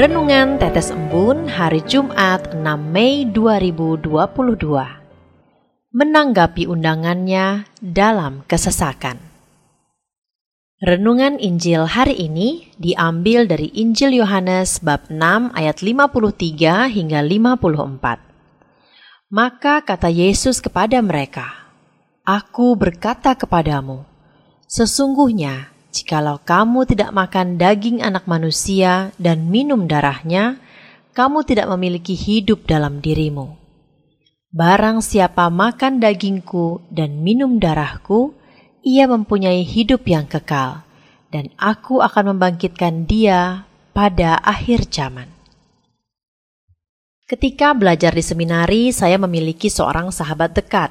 Renungan Tetes Embun hari Jumat 6 Mei 2022 menanggapi undangannya dalam kesesakan. Renungan Injil hari ini diambil dari Injil Yohanes bab 6 ayat 53 hingga 54. Maka kata Yesus kepada mereka, Aku berkata kepadamu, sesungguhnya jikalau kamu tidak makan daging anak manusia dan minum darahnya, kamu tidak memiliki hidup dalam dirimu. Barang siapa makan dagingku dan minum darahku, ia mempunyai hidup yang kekal, dan aku akan membangkitkan dia pada akhir zaman. Ketika belajar di seminari, saya memiliki seorang sahabat dekat.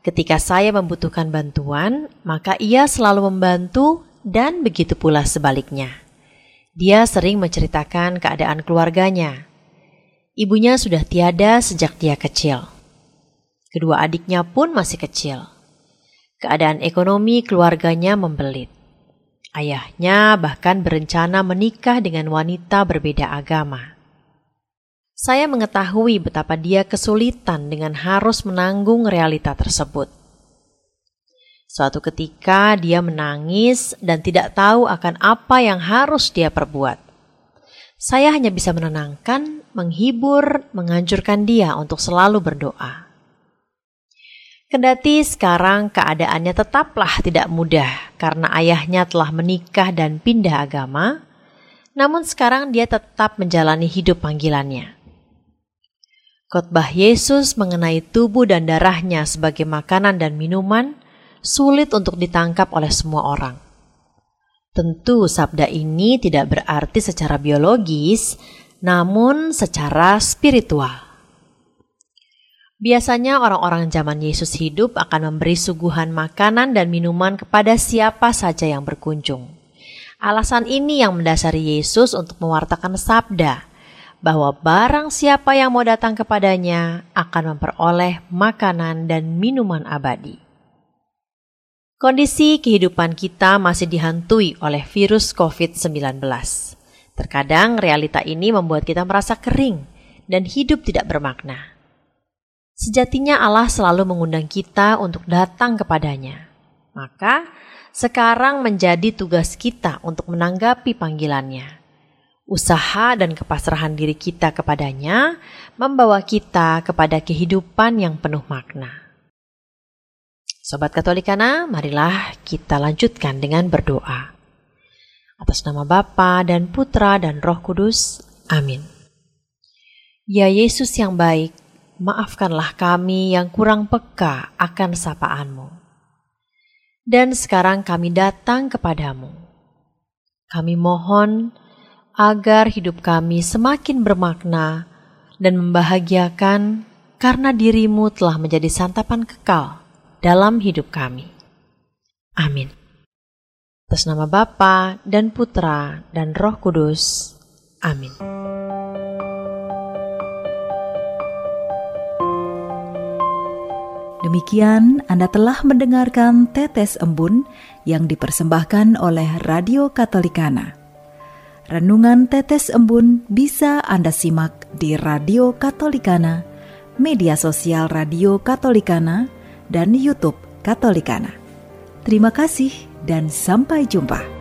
Ketika saya membutuhkan bantuan, maka ia selalu membantu, dan begitu pula sebaliknya. Dia sering menceritakan keadaan keluarganya. Ibunya sudah tiada sejak dia kecil Kedua adiknya pun masih kecil. Keadaan ekonomi keluarganya membelit. Ayahnya bahkan berencana menikah dengan wanita berbeda agama. Saya mengetahui betapa dia kesulitan dengan harus menanggung realita tersebut. Suatu ketika dia menangis dan tidak tahu akan apa yang harus dia perbuat. Saya hanya bisa menenangkan, menghibur, menganjurkan dia untuk selalu berdoa. Kendati sekarang keadaannya tetaplah tidak mudah karena ayahnya telah menikah dan pindah agama, namun sekarang dia tetap menjalani hidup panggilannya. Khotbah Yesus mengenai tubuh dan darahnya sebagai makanan dan minuman sulit untuk ditangkap oleh semua orang. Tentu sabda ini tidak berarti secara biologis, namun secara spiritual. Biasanya orang-orang zaman Yesus hidup akan memberi suguhan makanan dan minuman kepada siapa saja yang berkunjung. Alasan ini yang mendasari Yesus untuk mewartakan sabda bahwa barang siapa yang mau datang kepadanya akan memperoleh makanan dan minuman abadi. Kondisi kehidupan kita masih dihantui oleh virus COVID-19. Terkadang realita ini membuat kita merasa kering dan hidup tidak bermakna. Sejatinya Allah selalu mengundang kita untuk datang kepadanya. Maka sekarang menjadi tugas kita untuk menanggapi panggilannya. Usaha dan kepasrahan diri kita kepadanya membawa kita kepada kehidupan yang penuh makna. Sobat Katolikana, marilah kita lanjutkan dengan berdoa. Atas nama Bapa dan Putra dan Roh Kudus. Amin. Ya Yesus yang baik, maafkanlah kami yang kurang peka akan sapaanmu. Dan sekarang kami datang kepadamu. Kami mohon agar hidup kami semakin bermakna dan membahagiakan karena dirimu telah menjadi santapan kekal dalam hidup kami. Amin. Atas nama Bapa dan Putra dan Roh Kudus. Amin. Demikian Anda telah mendengarkan Tetes Embun yang dipersembahkan oleh Radio Katolikana. Renungan Tetes Embun bisa Anda simak di Radio Katolikana, media sosial Radio Katolikana, dan YouTube Katolikana. Terima kasih dan sampai jumpa.